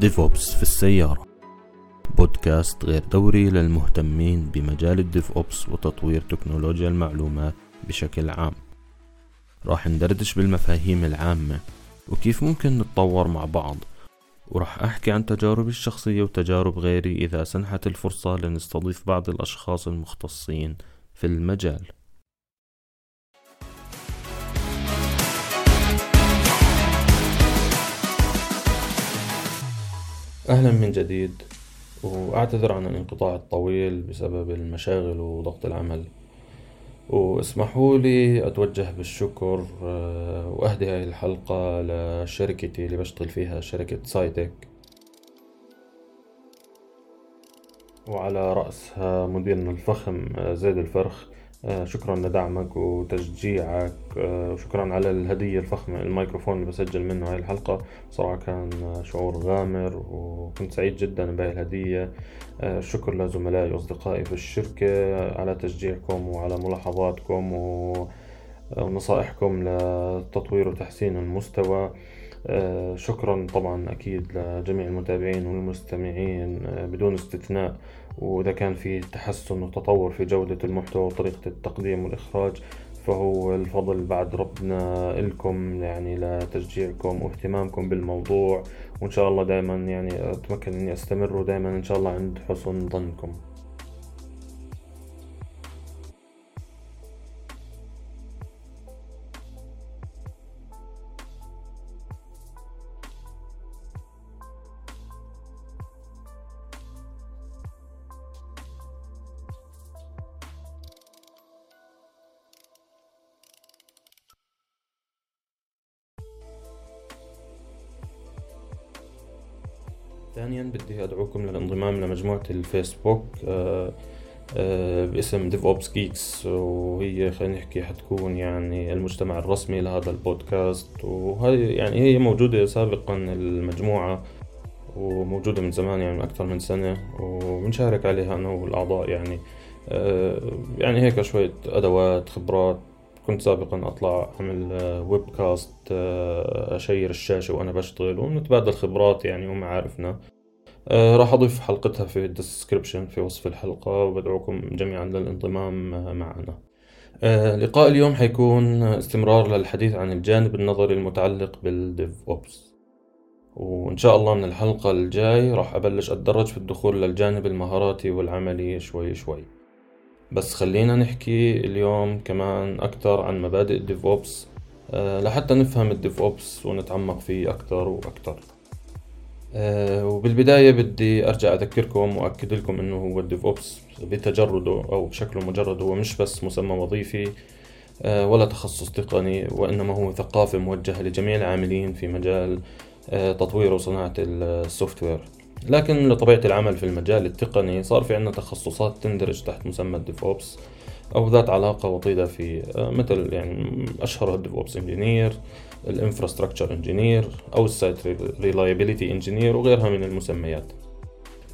DevOps في السيارة. بودكاست غير دوري للمهتمين بمجال ال DevOps وتطوير تكنولوجيا المعلومات بشكل عام. راح ندردش بالمفاهيم العامة وكيف ممكن نتطور مع بعض. وراح أحكي عن تجاربي الشخصية وتجارب غيري إذا سنحت الفرصة لنستضيف بعض الأشخاص المختصين في المجال. أهلا من جديد وأعتذر عن الانقطاع الطويل بسبب المشاغل وضغط العمل. واسمحوا لي أتوجه بالشكر آه، وأهدي هاي الحلقة لشركتي اللي بشتغل فيها شركة سايتك. وعلى رأسها مديرنا الفخم آه، زيد الفرخ. شكرا لدعمك وتشجيعك. آه، وشكرا على الهدية الفخمة الميكروفون اللي بسجل منه هاي الحلقة. صراحة كان شعور غامر وكنت سعيد جدا بهاي الهدية. شكر لزملائي وأصدقائي في الشركة على تشجيعكم وعلى ملاحظاتكم ونصائحكم لتطوير وتحسين المستوى. شكرا طبعا أكيد لجميع المتابعين والمستمعين بدون استثناء. وإذا كان في تحسن وتطور في جودة المحتوى وطريقة التقديم والإخراج فهو الفضل بعد ربنا إلكم يعني لتشجيعكم واهتمامكم بالموضوع. وإن شاء الله دائما يعني أتمكن إني أستمر ودائما إن شاء الله عند حسن ظنكم. ثانيا بدي أدعوكم للانضمام لمجموعة الفيسبوك آه، آه، باسم DevOps Geeks وهي خلينا نحكي حتكون يعني المجتمع الرسمي لهذا البودكاست. وهي يعني هي موجودة سابقا المجموعة وموجودة من زمان يعني من أكثر من سنة وبنشارك عليها أنا والأعضاء يعني. آه، يعني هيك شوية أدوات خبرات كنت سابقا أطلع أعمل webcast أ share الشاشة وأنا بشتغل ونتبادل خبرات يعني ومعارفنا آه، راح أضيف حلقتها في ال description في وصف الحلقة وبدعوكم جميعا للانضمام معنا. آه، لقاء اليوم حيكون استمرار للحديث عن الجانب النظري المتعلق بال DevOps وإن شاء الله من الحلقة الجاي راح أبلش أتدرج في الدخول للجانب المهاراتي والعملي شوي شوي. بس خلينا نحكي اليوم كمان أكثر عن مبادئ ال DevOps آه، لحتى نفهم ال DevOps ونتعمق فيه أكثر وأكثر أه وبالبداية بدي أرجع أذكركم وأكد لكم أنه هو ال DevOps بتجرده أو بشكله مجرد هو مش بس مسمى وظيفي أه ولا تخصص تقني وإنما هو ثقافة موجهة لجميع العاملين في مجال تطوير وصناعة ال software لكن لطبيعة العمل في المجال التقني صار في عندنا تخصصات تندرج تحت مسمى ال DevOps أو ذات علاقة وطيدة في آه، مثل يعني أشهرها ال DevOps engineer ال infrastructure engineer أو ال site reliability engineer وغيرها من المسميات.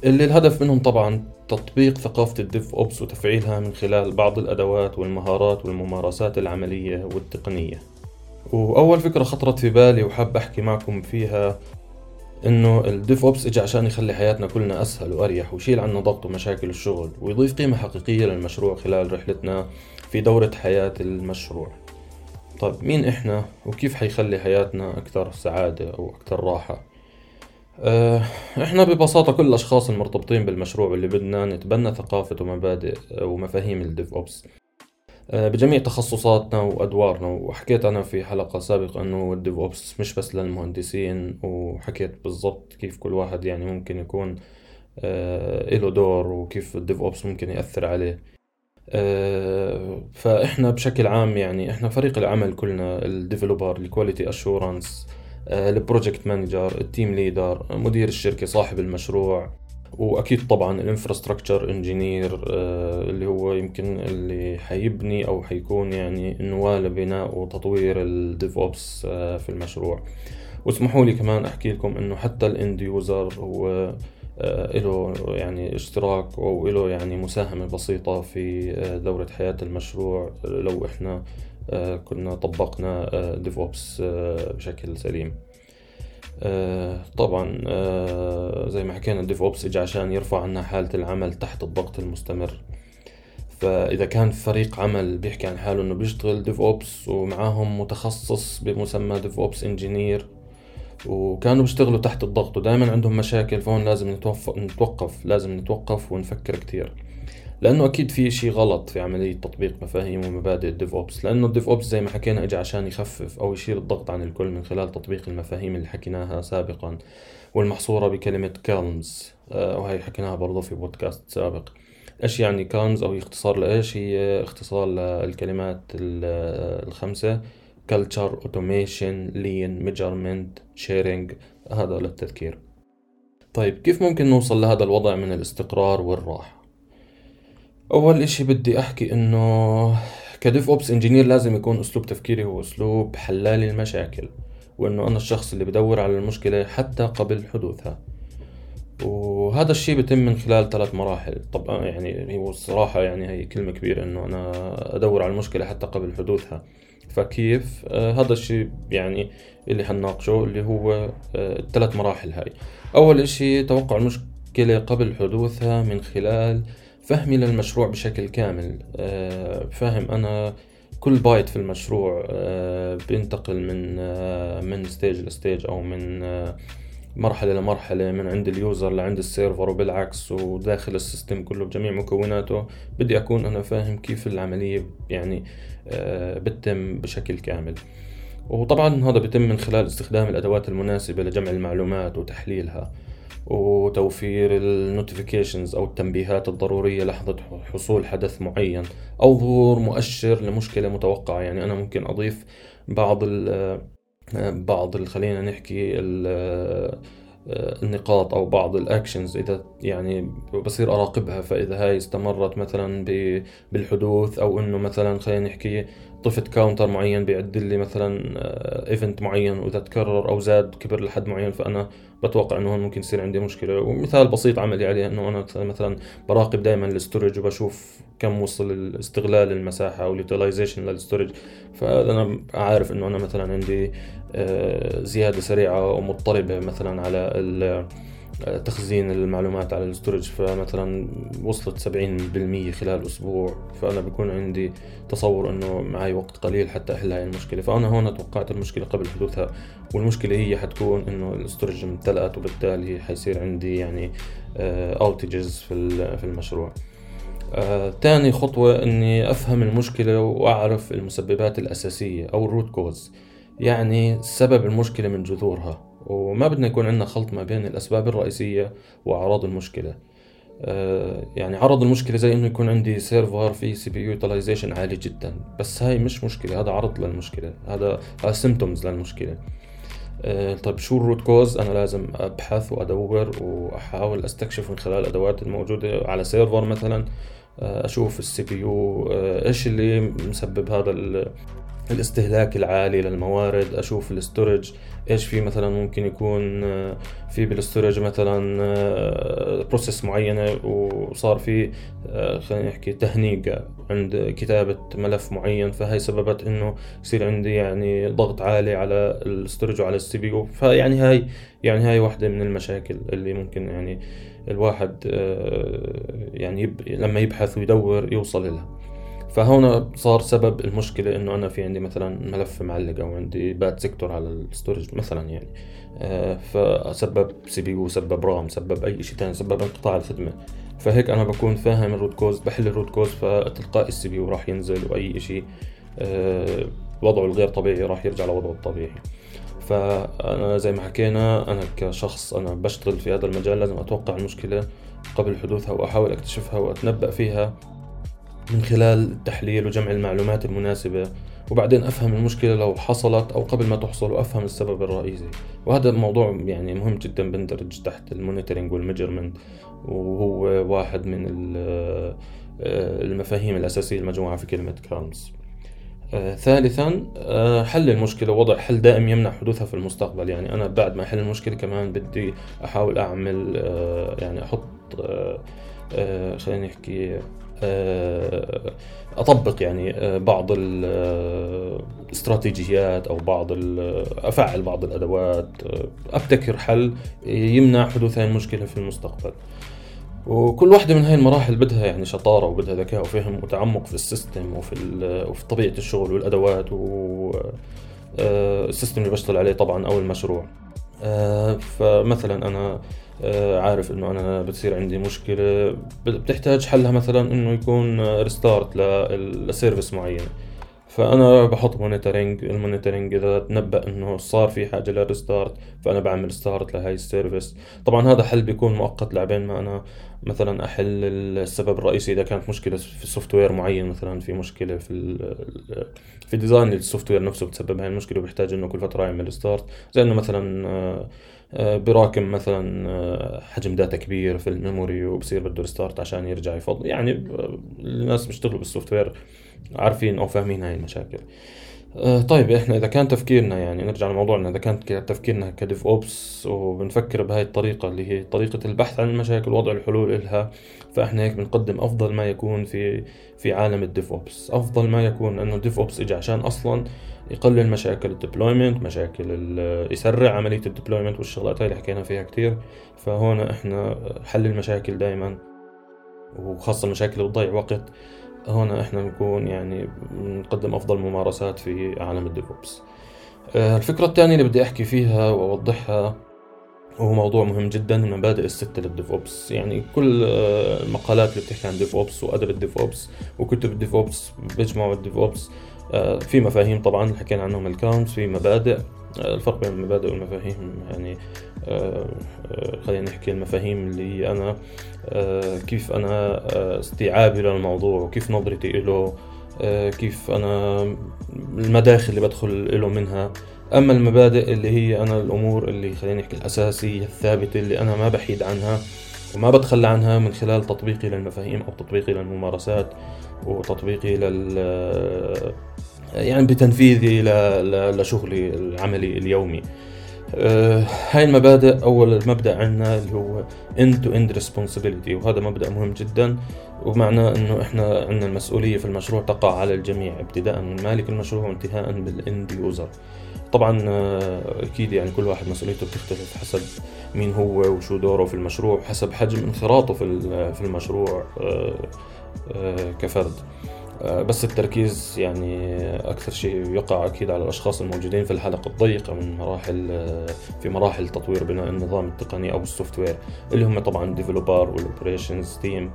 اللي الهدف منهم طبعا تطبيق ثقافة ال DevOps وتفعيلها من خلال بعض الأدوات والمهارات والممارسات العملية والتقنية. وأول فكرة خطرت في بالي وحاب أحكي معكم فيها إنه ال DevOps إجا عشان يخلي حياتنا كلنا أسهل وأريح ويشيل عنا ضغط ومشاكل الشغل ويضيف قيمة حقيقية للمشروع خلال رحلتنا في دورة حياة المشروع. طيب مين إحنا وكيف حيخلي حياتنا أكثر سعادة أو أكثر راحة؟ أه إحنا ببساطة كل الأشخاص المرتبطين بالمشروع اللي بدنا نتبنى ثقافة ومبادئ ومفاهيم ال DevOps أه بجميع تخصصاتنا وأدوارنا. وحكيت أنا في حلقة سابقة أنه ال DevOps مش بس للمهندسين وحكيت بالضبط كيف كل واحد يعني ممكن يكون أه له دور وكيف ال DevOps ممكن يأثر عليه. آه، فإحنا بشكل عام يعني إحنا فريق العمل كلنا الديفلوبر الكواليتي اشورنس البروجكت مانجر التيم ليدر مدير الشركة صاحب المشروع. وأكيد طبعا ال infrastructure engineer اللي هو يمكن اللي حيبني أو حيكون يعني نواه لبناء وتطوير ال DevOps آه، في المشروع. واسمحوا لي كمان أحكي لكم إنه حتى ال end user هو آه، له يعني اشتراك أو له يعني مساهمة بسيطة في آه، دورة حياة المشروع لو إحنا آه، كنا طبقنا DevOps بشكل سليم. آه طبعا آه زي ما حكينا ال DevOps اجى عشان يرفع عنا حالة العمل تحت الضغط المستمر. فإذا كان فريق عمل بيحكي عن حاله إنه بيشتغل DevOps ومعاهم متخصص بمسمى DevOps engineer وكانوا بيشتغلوا تحت الضغط ودائما عندهم مشاكل فهون لازم نتوقف لازم نتوقف ونفكر كتير. لأنه أكيد في شيء غلط في عملية تطبيق مفاهيم ومبادئ ال DevOps لأنه ال DevOps زي ما حكينا اجى عشان يخفف أو يشيل الضغط عن الكل من خلال تطبيق المفاهيم اللي حكيناها سابقا والمحصورة بكلمة CALMS آه، وهي حكيناها برضه في بودكاست سابق. إيش يعني CALMS أو اختصار لإيش؟ هي اختصار للكلمات الخمسة culture automation lean measurement sharing هذا للتذكير. طيب كيف ممكن نوصل لهذا الوضع من الاستقرار والراحة؟ أول إشي بدي أحكي إنه ك DevOps engineer لازم يكون أسلوب تفكيري هو أسلوب حلال المشاكل وإنه أنا الشخص اللي بدور على المشكلة حتى قبل حدوثها. وهذا الشيء بيتم من خلال ثلاث مراحل. طبعا يعني هو الصراحة يعني هي كلمة كبيرة إنه أنا أدور على المشكلة حتى قبل حدوثها. فكيف؟ آه هذا الشيء يعني اللي حنناقشه اللي هو آه الثلاث مراحل هاي. أول إشي توقع المشكلة قبل حدوثها من خلال فهمي للمشروع بشكل كامل. آه، فاهم أنا كل بايت في المشروع آه، بينتقل من آه، من stage ل stage أو من مرحلة لمرحلة من عند ال user لعند ال server وبالعكس وداخل ال system كله بجميع مكوناته. بدي أكون أنا فاهم كيف العملية يعني بتتم بشكل كامل. وطبعا هذا بيتم من خلال استخدام الأدوات المناسبة لجمع المعلومات وتحليلها. وتوفير ال notifications أو التنبيهات الضرورية لحظة حصول حدث معين أو ظهور مؤشر لمشكلة متوقعة. يعني أنا ممكن أضيف بعض ال بعض خلينا نحكي النقاط أو بعض ال actions إذا يعني بصير أراقبها. فإذا هاي استمرت مثلا بالحدوث أو إنه مثلا خلينا نحكي ضفت counter معين بيعدل لي مثلا event معين وإذا تكرر أو زاد كبر لحد معين فأنا بتوقع إنه هون ممكن يصير عندي مشكلة. ومثال بسيط عملي عليه إنه أنا مثلا براقب دائما ال storage وبشوف كم وصل استغلال المساحه أو ال utilization لل storage فانا عارف إنه أنا مثلا عندي آه، زيادة سريعة ومضطربة مثلا على تخزين المعلومات على ال storage فمثلا وصلت 70% خلال أسبوع فأنا بكون عندي تصور إنه معي وقت قليل حتى أحل هاي المشكلة. فأنا هون توقعت المشكلة قبل حدوثها والمشكلة هي حتكون إنه ال storage امتلأت وبالتالي حيصير عندي يعني outages آه، في في المشروع. آه، تاني خطوة إني أفهم المشكلة وأعرف المسببات الأساسية أو ال root cause يعني سبب المشكلة من جذورها. وما بدنا يكون عندنا خلط ما بين الأسباب الرئيسية وأعراض المشكلة. آه، يعني عرض المشكلة زي إنه يكون عندي server فيه CPU utilization عالي جدا بس هاي مش مشكلة هذا عرض للمشكلة هذا هذا symptoms للمشكلة. آه، طيب شو ال root cause أنا لازم أبحث وأدور وأحاول أستكشف من خلال الأدوات الموجودة على server مثلا. آه، أشوف ال CPU إيش اللي مسبب هذا الاستهلاك العالي للموارد أشوف ال storage إيش في مثلا ممكن يكون آه، في بال storage مثلا process آه، معينة وصار في آه، خلينا نحكي تهنيج عند كتابة ملف معين فهي سببت إنه يصير عندي يعني ضغط عالي على ال storage وعلى ال CPU. فيعني هاي يعني هاي واحدة من المشاكل اللي ممكن يعني الواحد يعني لما يبحث ويدور يوصل لها. فهون صار سبب المشكلة إنه أنا في عندي مثلا ملف معلق أو عندي bad sector على ال storage مثلا يعني. آه، فسبب CPU سبب RAM سبب أي شيء ثاني سبب انقطاع الخدمة. فهيك أنا بكون فاهم ال root cause بحل ال root cause فتلقائي ال CPU راح ينزل وأي شيء آه، وضعه الغير طبيعي راح يرجع لوضعه الطبيعي. فأنا زي ما حكينا أنا كشخص أنا بشتغل في هذا المجال لازم أتوقع المشكلة قبل حدوثها وأحاول أكتشفها وأتنبأ فيها. من خلال التحليل وجمع المعلومات المناسبة وبعدين أفهم المشكلة لو حصلت أو قبل ما تحصل وأفهم السبب الرئيسي. وهذا الموضوع يعني مهم جدا بندرج تحت ال monitoring وال measurement وهو واحد من آه، المفاهيم الأساسية المجموعة في كلمة CALMS. آه ثالثا آه حل المشكلة وضع حل دائم يمنع حدوثها في المستقبل. يعني أنا بعد ما أحل المشكلة كمان بدي أحاول أعمل آه يعني أحط خلينا نحكي أطبق يعني بعض الاستراتيجيات أو بعض أفعل بعض الأدوات أبتكر حل يمنع حدوث هذه المشكلة في المستقبل. وكل واحدة من هاي المراحل بدها يعني شطارة وبدها ذكاء وفهم وتعمق في ال system وفي وفي طبيعة الشغل والأدوات وال system اللي بشتغل عليه طبعا أو المشروع. فمثلا أنا عارف إنه أنا بتصير عندي مشكلة. بتحتاج حلها مثلا إنه يكون restart ل service معين. فأنا بحط monitoring ال monitoring إذا تنبأ إنه صار في حاجة لل restart فأنا بعمل start لهي ال service. طبعا هذا حل بيكون مؤقت لعبين ما أنا مثلا أحل السبب الرئيسي إذا كانت مشكلة في software معين مثلا في مشكلة في في design ال software نفسه بتسبب هاي المشكلة وبيحتاج إنه كل فترة يعمل start زي إنه مثلا آه، آه، براكم مثلا آه، حجم data كبير في ال memory وبصير بده restart عشان يرجع يفضل يعني الناس بيشتغلوا بال software عارفين أو فاهمين هاي المشاكل. آه، طيب إحنا إذا كان تفكيرنا يعني نرجع لموضوعنا إذا كان تفكيرنا ك DevOps وبنفكر بهاي الطريقة اللي هي طريقة البحث عن المشاكل ووضع الحلول لها فإحنا هيك بنقدم أفضل ما يكون في في عالم ال DevOps. أفضل ما يكون إنه ال DevOps اجى عشان أصلا يقلل مشاكل ال deployment مشاكل يسرع عملية ال deployment والشغلات هاي اللي حكينا فيها كتير. فهون إحنا حل المشاكل دائما وخاصة المشاكل اللي بتضيع وقت. هنا إحنا نكون يعني نقدم أفضل ممارسات في عالم ال DevOps. آه، الفكرة الثانية اللي بدي أحكي فيها وأوضحها وهو موضوع مهم جدا المبادئ الستة لل Dev يعني كل آه، المقالات اللي بتحكي عن DevOps وأدب ال DevOps وكتب ال DevOps بيجمعوا ال DevOps آه، في مفاهيم طبعا حكينا عنهم الكاونت في مبادئ. الفرق بين المبادئ والمفاهيم يعني آه، آه، خلينا نحكي المفاهيم اللي أنا آه، كيف أنا استيعابي للموضوع وكيف نظرتي له كيف أنا المداخل اللي بدخل له منها. أما المبادئ اللي هي أنا الأمور اللي خلينا نحكي الأساسية الثابتة اللي أنا ما بحيد عنها وما بتخلى عنها من خلال تطبيقي للمفاهيم أو تطبيقي للممارسات وتطبيقي لل يعني بتنفيذي لشغلي العملي اليومي. آه، هاي المبادئ أول مبدأ عندنا اللي هو end to end responsibility وهذا مبدأ مهم جدا. ومعناه أنه إحنا عندنا المسؤولية في المشروع تقع على الجميع ابتداء من مالك المشروع وانتهاء بالإند يوزر طبعا آه، أكيد يعني كل واحد مسؤوليته بتختلف حسب مين هو وشو دوره في المشروع حسب حجم انخراطه في المشروع آه، كفرد. بس التركيز يعني أكثر شيء يقع أكيد على الأشخاص الموجودين في الحلقة الضيقة من مراحل آه، في مراحل تطوير بناء النظام التقني أو ال software اللي هم طبعا developer وال operations team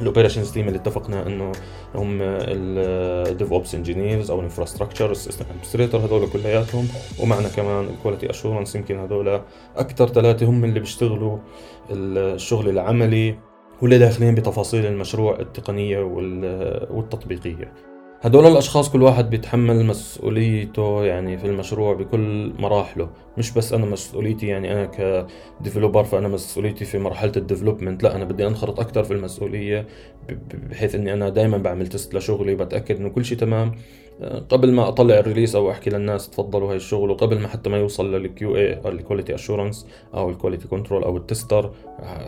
ال operations team اللي اتفقنا إنه هم ال DevOps engineers أو ال infrastructure ال system administrator هذول كلياتهم. ومعنا كمان ال quality assurance يمكن هذول أكثر ثلاثة هم اللي بيشتغلوا الشغل العملي. واللي داخلين بتفاصيل المشروع التقنية والتطبيقية. هدول الأشخاص كل واحد بيتحمل مسؤوليته يعني في المشروع بكل مراحله. مش بس أنا مسؤوليتي يعني أنا ك developer فأنا مسؤوليتي في مرحلة ال development لا أنا بدي أنخرط أكثر في المسؤولية بحيث أني أنا دائما بعمل test لشغلي بتأكد أنه كل شيء تمام. قبل ما أطلع ال release أو أحكي للناس تفضلوا هاي الشغل وقبل ما حتى ما يوصل لل QA أو ال quality assurance أو ال quality control أو ال tester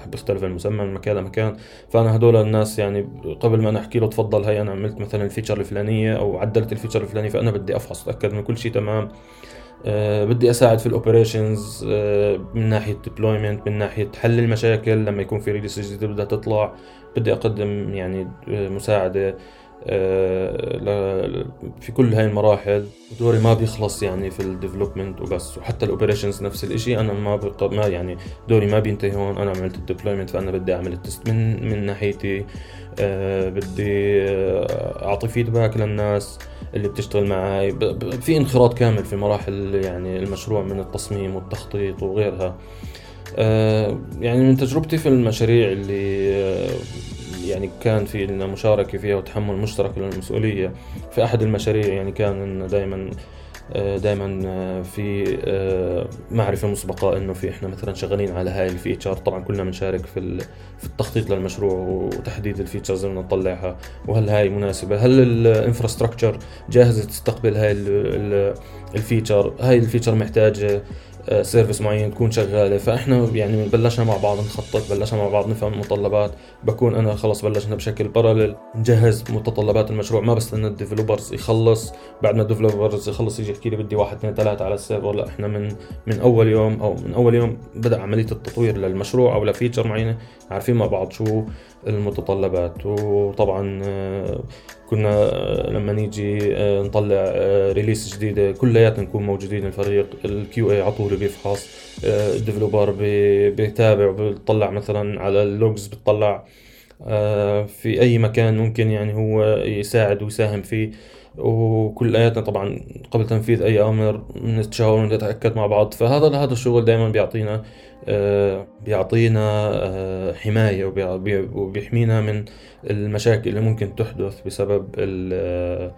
بيختلف المسمى من مكان لمكان. فأنا هدول الناس يعني قبل ما أنا احكي له تفضل هاي أنا عملت مثلا ال feature الفلانية أو عدلت ال feature الفلانيه فأنا بدي أفحص اتاكد إنه كل شيء تمام. أه بدي أساعد في ال operations أه من ناحية deployment من ناحية حل المشاكل لما يكون في release جديد بدها تطلع بدي أقدم يعني آه، مساعدة. في كل هاي المراحل دوري ما بيخلص يعني في ال development وبس. وحتى ال operations نفس الإشي. أنا ما بق... ما يعني دوري ما بينتهي هون. أنا عملت ال deployment فأنا بدي أعمل ال test من من ناحيتي. آه بدي آه، أعطي feedback للناس اللي بتشتغل معي. في انخراط كامل في مراحل يعني المشروع من التصميم والتخطيط وغيرها. آه يعني من تجربتي في المشاريع اللي آه، يعني كان في لنا مشاركة فيها وتحمل مشترك للمسؤولية في أحد المشاريع. يعني كان دائما دائما في معرفة مسبقة إنه في إحنا مثلا شغالين على هاي ال feature طبعا كلنا بنشارك في في التخطيط للمشروع وتحديد ال features اللي نطلعها. وهل هاي مناسبة؟ هل ال infrastructure جاهزة تستقبل هاي ال feature هاي ال feature محتاجة؟ service معين تكون شغالة. فإحنا يعني بلشنا مع بعض نخطط بلشنا مع بعض نفهم المتطلبات. بكون أنا خلص بلشنا بشكل parallel نجهز متطلبات المشروع. ما بستنى ال developers يخلص بعد ما ال developers يخلص يجي يحكي لي بدي واحد اثنين ثلاثة على ال server لا إحنا من من أول يوم أو من أول يوم بدأ عملية التطوير للمشروع أو ل feature معينة. عارفين مع بعض شو المتطلبات. وطبعا آه، كنا آه، لما نيجي آه، نطلع release جديدة كلياتنا نكون موجودين الفريق ال QA على طول بيفحص ال developer بيتابع بيطلع مثلا على ال logs بيطلع في أي مكان ممكن يعني هو يساعد ويساهم فيه. وكلياتنا طبعا قبل تنفيذ أي أمر نتشاور ونتأكد مع بعض. فهذا هذا الشغل دائما بيعطينا آه، بيعطينا آه، حماية وبيحمينا من المشاكل اللي ممكن تحدث بسبب ال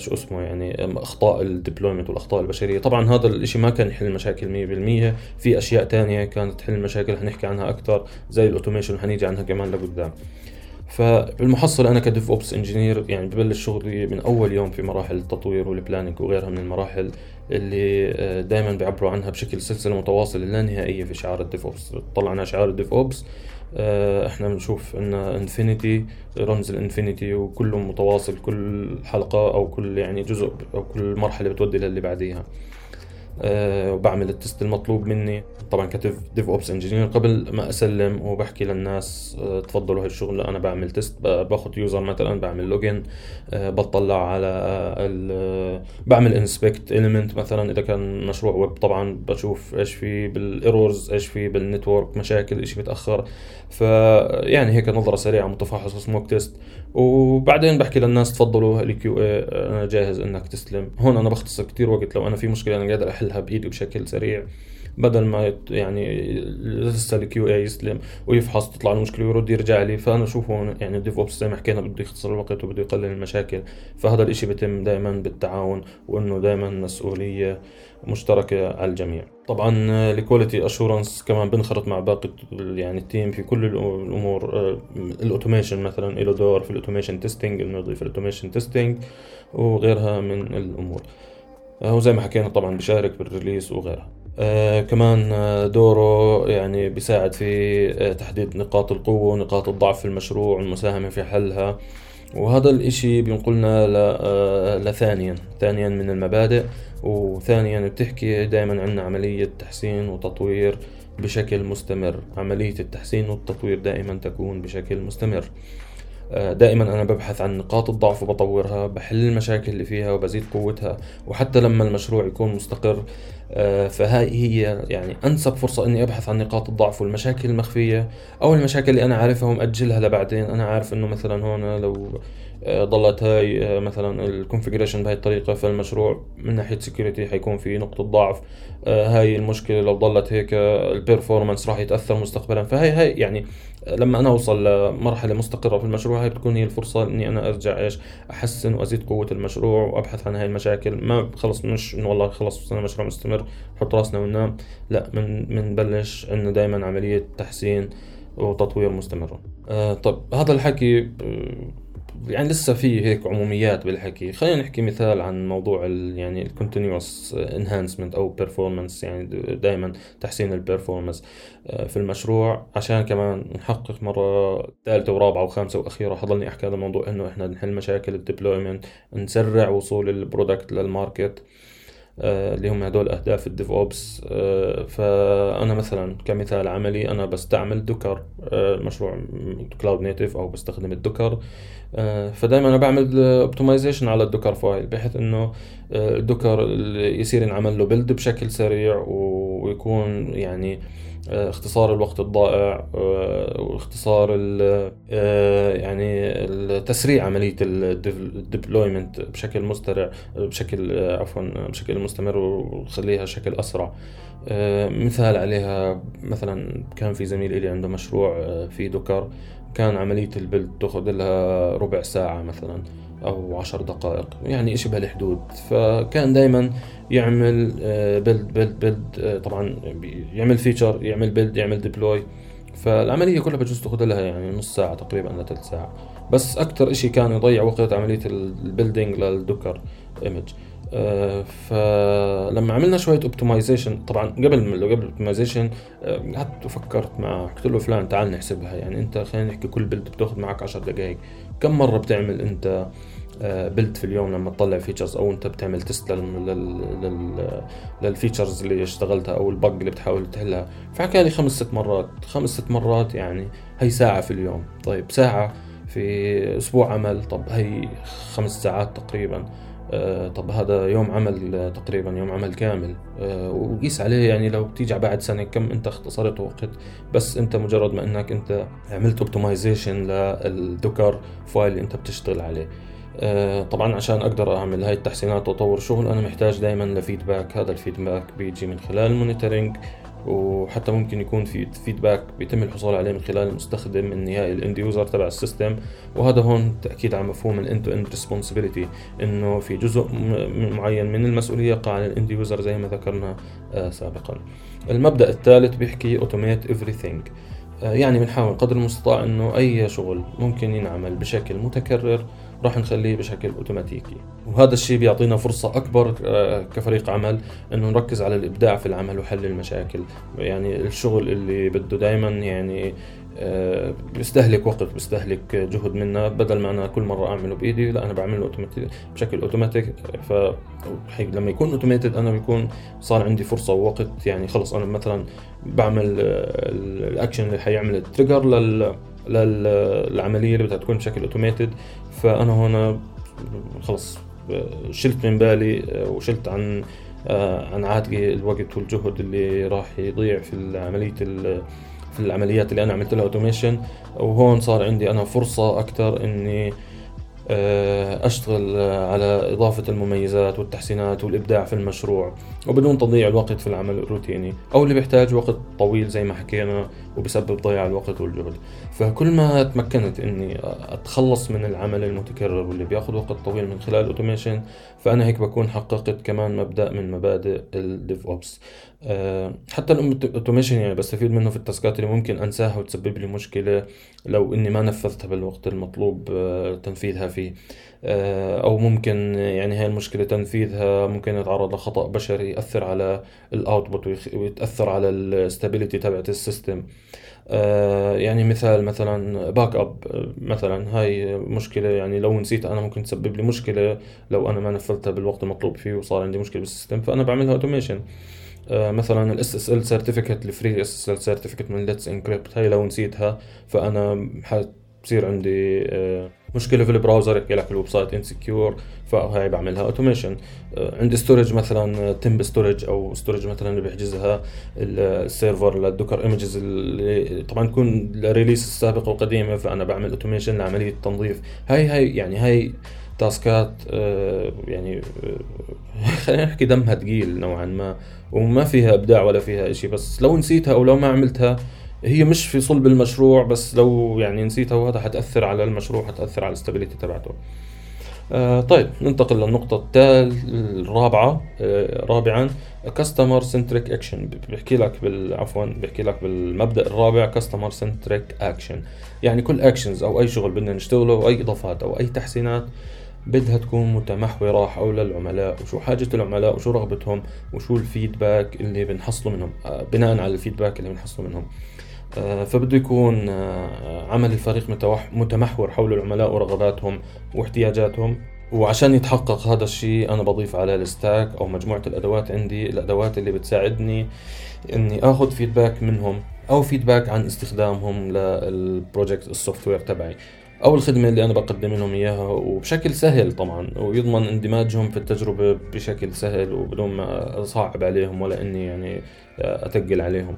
شو اسمه يعني أخطاء ال deployment والأخطاء البشرية. طبعا هذا الإشي ما كان يحل المشاكل 100% في أشياء تانية كانت تحل المشاكل حنحكي عنها أكثر زي ال automation حنيجي عنها كمان لقدام. فبالمحصلة أنا ك DevOps engineer يعني ببلش شغلي من أول يوم في مراحل التطوير وال planning وغيرها من المراحل اللي آه، دائما بيعبروا عنها بشكل سلسلة متواصلة لا نهائية في شعار ال DevOps. طلعنا شعار ال DevOps آه، إحنا بنشوف إن infinity رمز ال infinity وكله متواصل كل حلقة أو كل يعني جزء أو كل مرحلة بتودي للي بعديها. وبعمل ال test المطلوب مني. طبعا كديف DevOps engineer قبل ما أسلم وبحكي للناس أه تفضلوا هالشغل أنا بعمل test باخذ user مثلا بعمل login أه بطلع على بعمل inspect element مثلا. إذا كان مشروع ويب طبعا بشوف إيش في بال errors إيش في بال network مشاكل إيش بيتأخر. فيعني هيك نظرة سريعة متفحص smoke test وبعدين بحكي للناس تفضلوا ال QA أنا جاهز إنك تستلم هون أنا بختصر كثير وقت لو أنا في مشكلة أنا قادر احلها بايدي بشكل سريع بدل ما يعني لسه ال QA يستلم ويفحص تطلع المشكلة ويرد يرجع لي. فأنا أشوف هون يعني ال DevOps زي ما حكينا بده يختصر الوقت وبده يقلل المشاكل. فهذا الإشي بيتم دائما بالتعاون وإنه دائما مسؤولية مشتركة على الجميع. طبعا ال quality assurance كمان بنخرط مع باقي يعني ال team في كل الأمور آه، ال automation مثلا له دور في ال automation testing إنه يضيف ال automation testing وغيرها من الأمور. آه، وزي ما حكينا طبعا بشارك بالريليس وغيرها. آه كمان آه، دوره يعني بيساعد في آه تحديد نقاط القوة ونقاط الضعف في المشروع والمساهمة في حلها. وهذا الإشي بينقلنا لثانيا ثانيا من المبادئ. وثانيا بتحكي دائما عن عملية تحسين وتطوير بشكل مستمر. عملية التحسين والتطوير دائما تكون بشكل مستمر. دائما أنا ببحث عن نقاط الضعف وبطورها بحل المشاكل اللي فيها وبزيد قوتها وحتى لما المشروع يكون مستقر آه، فهاي هي يعني أنسب فرصة إني أبحث عن نقاط الضعف والمشاكل المخفية أو المشاكل اللي أنا عارفها ومأجلها لبعدين. أنا عارف إنه مثلا هون لو آه، ضلت هاي مثلا ال configuration بهي الطريقة فالمشروع من ناحية security حيكون في نقطة ضعف. هاي المشكلة لو ضلت هيك ال performance راح يتأثر مستقبلا. فهي هاي يعني لما أنا أوصل لمرحلة مستقرة في المشروع هاي بتكون هي الفرصة إني أنا أرجع إيش؟ أحسن وأزيد قوة المشروع وأبحث عن هاي المشاكل. ما خلص مش إنه والله خلص أنا مشروع مستمر نحط راسنا وننام لا من بنبلش عندنا دائما عملية تحسين وتطوير مستمر. آه طب هذا الحكي آه، يعني لسه في هيك عموميات بالحكي. خلينا نحكي مثال عن موضوع ال يعني ال continuous enhancement أو performance يعني دائما تحسين ال performance آه، في المشروع. عشان كمان نحقق مرة ثالثة ورابعة وخامسة وأخيرة حضلني أحكي هذا الموضوع إنه إحنا نحل مشاكل ال deployment نسرع وصول ال product لل market اللي هم هدول أهداف ال DevOps آه، فأنا مثلا كمثال عملي أنا بستعمل Docker آه، مشروع cloud native أو بستخدم ال Docker. فدائما أنا بعمل optimization على ال Docker file بحيث إنه ال Docker يصير ينعمل له build بشكل سريع ويكون يعني آه، اختصار الوقت الضائع آه، واختصار آه، يعني تسريع عملية الديبلويمنت بشكل مسترع بشكل عفوا بشكل مستمر وخليها شكل أسرع. مثال عليها مثلا كان في زميل لي عنده مشروع في دوكر كان عملية البلد تاخذ لها ربع ساعة مثلا. أو عشر دقائق يعني إشي بهالحدود فكان دائما يعمل build build build طبعا يعمل feature يعمل build يعمل deploy فالعملية كلها بجوز تأخذ لها يعني نص ساعة تقريبا لثلث ساعة. بس أكثر إشي كان يضيع وقت عملية ال building لل Docker image آه، فلما عملنا شوية optimization طبعا قبل قبل optimization قعدت وفكرت مع قلت له فلان تعال نحسبها يعني أنت خلينا نحكي كل build بتأخذ معك 10 دقائق كم مرة بتعمل أنت build في اليوم لما تطلع features أو أنت بتعمل test لل features اللي اشتغلتها أو ال bug اللي بتحاول تحلها. فحكى لي خمس ست مرات. خمس ست مرات يعني هي ساعة في اليوم. طيب ساعة في أسبوع عمل. طب هي خمس ساعات تقريبا. آه طب هذا يوم عمل تقريبا يوم عمل كامل. آه وقيس عليه يعني لو بتيجي بعد سنة كم أنت اختصرت وقت. بس أنت مجرد ما أنك أنت عملت optimization لل Docker file اللي أنت بتشتغل عليه. آه، طبعا عشان أقدر أعمل هاي التحسينات وأطور شغل أنا محتاج دائما ل feedback هذا ال feedback بيجي من خلال ال monitoring وحتى ممكن يكون في feedback بيتم الحصول عليه من خلال المستخدم النهائي ال end user تبع ال system. وهذا هون تأكيد على مفهوم ال end to end responsibility إنه في جزء معين من المسؤولية يقع على ال end user زي ما ذكرنا آه، سابقا. المبدأ الثالث بيحكي automate everything. آه، يعني بنحاول قدر المستطاع إنه أي شغل ممكن ينعمل بشكل متكرر. راح نخليه بشكل أوتوماتيكي. وهذا الشيء بيعطينا فرصة أكبر آه، كفريق عمل إنه نركز على الإبداع في العمل وحل المشاكل. يعني الشغل اللي بده دائما يعني آه، بيستهلك وقت بيستهلك جهد منا. بدل ما أنا كل مرة أعمله بإيدي لا أنا بعمله اوتوماتيك بشكل أوتوماتيك. ف لما يكون أوتوماتيد أنا بيكون صار عندي فرصة ووقت. يعني خلص أنا مثلا بعمل الأكشن اللي حيعمل ال trigger لل للعملية اللي بدها تكون بشكل automated فأنا هنا خلص شلت من بالي وشلت عن عن عاتقي الوقت والجهد اللي راح يضيع في عمليه في العمليات اللي أنا عملت لها automation وهون صار عندي أنا فرصة أكثر إني آه، أشتغل على إضافة المميزات والتحسينات والإبداع في المشروع وبدون تضييع الوقت في العمل الروتيني أو اللي بيحتاج وقت طويل زي ما حكينا وبسبب ضياع الوقت والجهد. فكل ما تمكنت إني أتخلص من العمل المتكرر واللي بياخذ وقت طويل من خلال ال automation فأنا هيك بكون حققت كمان مبدأ من مبادئ ال DevOps آه، حتى ال automation يعني بستفيد منه في ال task ات اللي ممكن أنساها وتسبب لي مشكلة لو إني ما نفذتها بالوقت المطلوب آه، تنفيذها فيه. آه، أو ممكن يعني هاي المشكلة تنفيذها ممكن يتعرض لخطأ بشري يأثر على ال output ويتأثر على ال stability تبعت ال system يعني مثال مثلا backup مثلا هاي مشكلة يعني لو نسيت أنا ممكن تسبب لي مشكلة لو أنا ما نفذتها بالوقت المطلوب فيه وصار عندي مشكلة بال system فأنا بعملها automation آه، مثلا ال SSL certificate ال free SSL certificate من Let's Encrypt هاي لو نسيتها فأنا حتصير عندي آه، مشكلة في ال browser يحكي لك ال website insecure فهاي بعملها automation آه، عندي storage مثلا temp storage أو storage مثلا اللي بيحجزها ال server لل Docker images اللي طبعا تكون ال release السابقة والقديمة فأنا بعمل automation لعملية التنظيف. هاي هاي يعني هاي task ات يعني خلينا نحكي دمها ثقيل نوعا ما وما فيها إبداع ولا فيها شيء بس لو نسيتها أو لو ما عملتها هي مش في صلب المشروع بس لو يعني نسيتها وهذا حتأثر على المشروع حتأثر على ال stability تبعته. آه طيب ننتقل للنقطة التال الرابعة آه رابعا customer centric action بيحكي لك بال عفوا بيحكي لك بالمبدأ الرابع customer centric action يعني كل actions أو أي شغل بدنا نشتغله أو أي إضافات أو أي تحسينات بدها تكون متمحورة حول العملاء وشو حاجة العملاء وشو رغبتهم وشو ال feedback اللي بنحصله منهم آه، بناء على ال feedback اللي بنحصله منهم. آه، فبده يكون آه، عمل الفريق متمحور حول العملاء ورغباتهم واحتياجاتهم. وعشان يتحقق هذا الشيء أنا بضيف على ال stack أو مجموعة الأدوات عندي الأدوات اللي بتساعدني إني آخذ feedback منهم أو feedback عن استخدامهم لل project ال software تبعي. أو الخدمه اللي أنا بقدم لهم إياها وبشكل سهل طبعا ويضمن اندماجهم في التجربة بشكل سهل وبدون ما أصعب عليهم ولا إني يعني اتقل عليهم.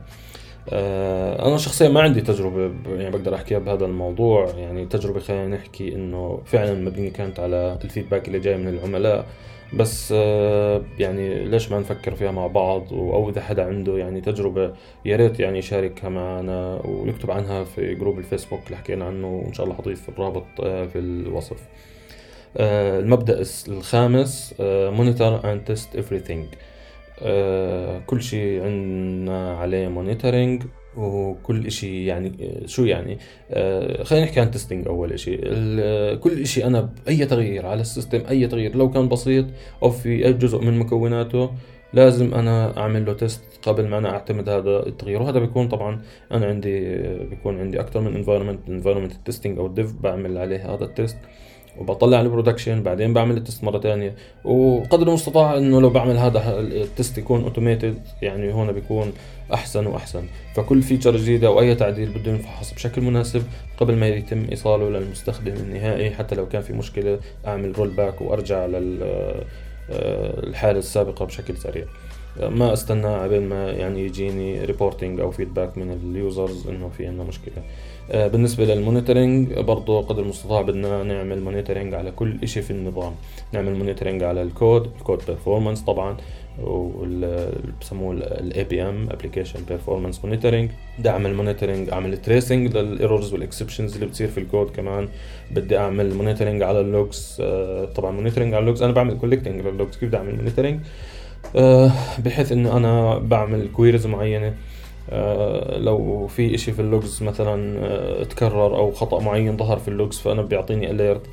آه، أنا شخصيا ما عندي تجربة يعني بقدر احكيها بهذا الموضوع. يعني تجربة خلينا نحكي إنه فعلا مبنية كانت على ال feedback اللي جاي من العملاء. بس آه، يعني ليش ما نفكر فيها مع بعض؟ أو إذا حدا عنده يعني تجربة يا ريت يعني يشاركها معنا ويكتب عنها في group الفيسبوك اللي حكينا عنه وإن شاء الله حضيف الرابط آه، في الوصف. المبدأ الخامس monitor and test everything. كل شيء عندنا عليه monitoring وكل إشي يعني شو يعني؟ آه خلينا نحكي عن testing أول إشي. كل إشي أنا بأي تغيير على ال system أي تغيير لو كان بسيط أو في جزء من مكوناته لازم أنا أعمل له test قبل ما أنا أعتمد هذا التغيير. وهذا بيكون طبعا أنا عندي بيكون عندي أكثر من environment environment ال testing أو ال dev بعمل عليه هذا ال test وبطلع ال production بعدين بعمل ال test مرة ثانية وقدر المستطاع إنه لو بعمل هذا ال test يكون automated يعني هون بيكون أحسن وأحسن. فكل feature جديدة أو اي تعديل بده ينفحص بشكل مناسب قبل ما يتم إيصاله للمستخدم النهائي حتى لو كان في مشكلة أعمل rollback وأرجع لل آه، الحالة السابقة بشكل سريع. ما أستنى قبل ما يعني يجيني reporting أو feedback من ال users إنه في عندنا مشكلة. آه، بالنسبة لل monitoring برضه قدر المستطاع بدنا نعمل monitoring على كل شيء في النظام. نعمل monitoring على ال code ال code performance طبعا بسموه ال APM application performance monitoring بدي أعمل monitoring أعمل tracing لل errors وال exceptions اللي بتصير في الكود كمان. بدي أعمل monitoring على ال logs آه، طبعا monitoring على ال logs أنا بعمل collecting لل logs كيف بدي أعمل monitoring آه، بحيث إنه أنا بعمل queries معينة. لو في إشي في ال logs مثلا تكرر أو خطأ معين ظهر في ال logs فأنا بيعطيني alert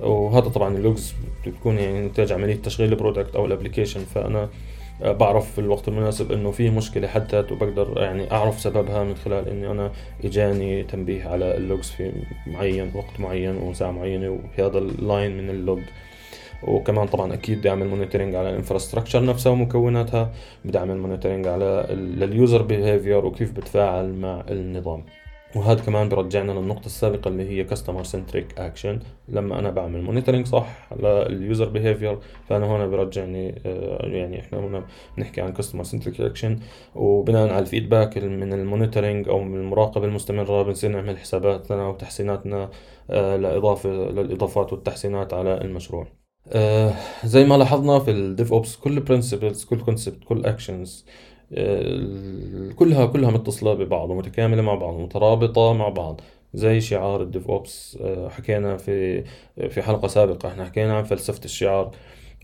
وهذا طبعا ال logs بتكون يعني نتاج عملية تشغيل ال product أو ال application فأنا بعرف في الوقت المناسب إنه في مشكلة حدثت وبقدر يعني أعرف سببها من خلال إني أنا إجاني تنبيه على ال logs في معين وقت معين وساعة معينة وفي هذا ال line من ال log وكمان طبعا أكيد بدي أعمل monitoring على ال infrastructure نفسها ومكوناتها بدي أعمل monitoring على لل user behavior وكيف بتفاعل مع النظام. وهذا كمان برجعنا للنقطة السابقة اللي هي customer centric action لما أنا بعمل monitoring صح لل user behavior فأنا هون برجعني آه، يعني إحنا هنا بنحكي عن customer centric action وبناء على ال feedback من ال monitoring أو من المراقبة المستمرة بنصير نعمل حساباتنا وتحسيناتنا آه، لإضافة للإضافات والتحسينات على المشروع. آه، زي ما لاحظنا في ال DevOps كل principles كل concept كل actions كلها كلها متصلة ببعض ومتكاملة مع بعض ومترابطة مع بعض. زي شعار ال DevOps آه، حكينا في في حلقة سابقة إحنا حكينا عن فلسفة الشعار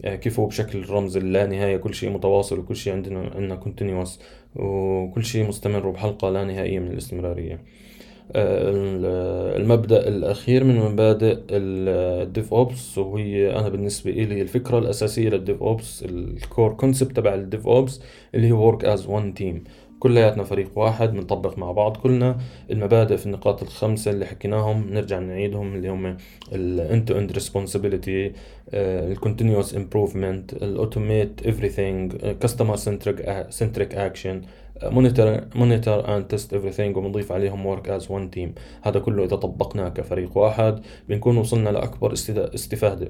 آه، كيف هو بشكل رمز اللا نهاية كل شيء متواصل وكل شيء عندنا عندنا continuous وكل شيء مستمر وبحلقة لا نهائية من الاستمرارية. المبدأ الأخير من مبادئ ال DevOps وهي أنا بالنسبة إلي الفكرة الأساسية لل DevOps ال core concept تبع ال DevOps اللي هو work as one team. كلياتنا فريق واحد بنطبق مع بعض كلنا. المبادئ في النقاط الخمسة اللي حكيناهم نرجع نعيدهم اللي هم ال end to end responsibility ال continuous improvement ال automate everything customer centric centric action monitor monitor and test everything وبنضيف عليهم work as one team. هذا كله إذا طبقناه كفريق واحد بنكون وصلنا لأكبر استفادة.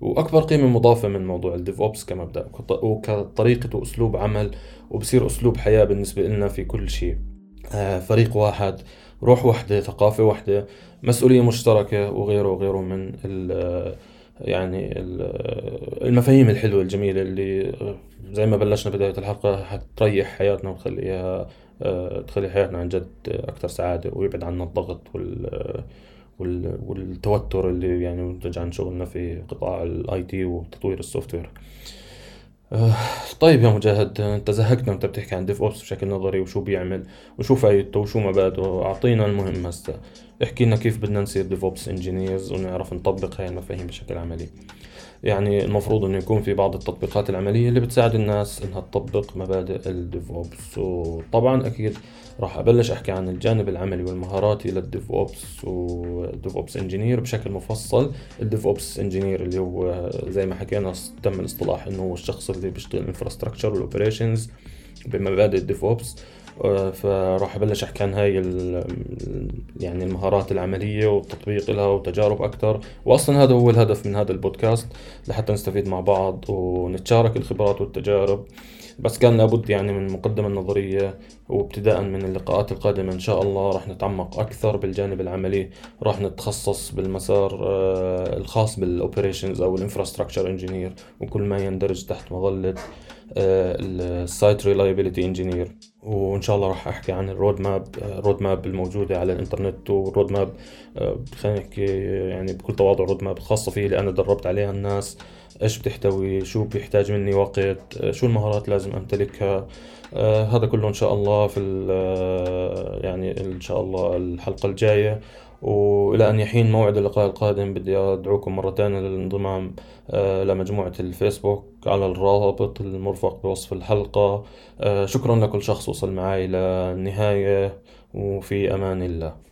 وأكبر قيمة مضافة من موضوع ال DevOps كمبدأ وكطريقة وأسلوب عمل وبصير أسلوب حياة بالنسبة لنا في كل شيء. آه، فريق واحد روح واحدة ثقافة واحدة مسؤولية مشتركة وغيره وغيره من يعني المفاهيم الحلوة الجميلة اللي زي ما بلشنا بداية الحلقة حتريح حياتنا وتخليها آه، تخلي حياتنا عن جد أكثر سعادة ويبعد عنا الضغط وال والتوتر اللي يعني منتج عن شغلنا في قطاع ال IT وتطوير ال software طيب يا مجاهد أنت زهقتنا وانت بتحكي عن DevOps بشكل نظري وشو بيعمل؟ وشو فايدته وشو مبادئه أعطينا المهم هسه. احكي لنا كيف بدنا نصير DevOps engineers ونعرف نطبق هاي المفاهيم بشكل عملي. يعني المفروض إنه يكون في بعض التطبيقات العملية اللي بتساعد الناس إنها تطبق مبادئ ال DevOps. وطبعا أكيد راح أبلش أحكي عن الجانب العملي والمهاراتي لل DevOps وال DevOps engineer بشكل مفصل. ال DevOps engineer اللي هو زي ما حكينا تم الاصطلاح إنه هو الشخص اللي بيشتغل ال infrastructure وال operations بمبادئ ال DevOps. فراح أبلش أحكي عن هاي يعني المهارات العملية والتطبيق لها وتجارب أكثر واصلا هذا هو الهدف من هذا البودكاست. لحتى نستفيد مع بعض ونتشارك الخبرات والتجارب. بس كان لابد يعني من المقدمة النظرية وابتداء من اللقاءات القادمة. إن شاء الله راح نتعمق أكثر بالجانب العملي راح نتخصص بالمسار آه، الخاص بال operations أو ال infrastructure engineer وكل ما يندرج تحت مظلة ال site reliability engineer وإن شاء الله راح أحكي عن ال roadmap ال roadmap الموجودة على الإنترنت وال roadmap خلينا نحكي يعني بكل تواضع roadmap خاصة فيه اللي أنا دربت عليها الناس. إيش بتحتوي؟ شو بيحتاج مني وقت؟ آه، شو المهارات لازم أمتلكها؟ آه هذا كله إن شاء الله في آه، يعني إن شاء الله الحلقة الجاية. وإلى أن يحين موعد اللقاء القادم بدي أدعوكم مرة ثانية للانضمام آه، لمجموعة الفيسبوك على الرابط المرفق بوصف الحلقة. شكرا لكل شخص وصل معي للنهاية وفي أمان الله.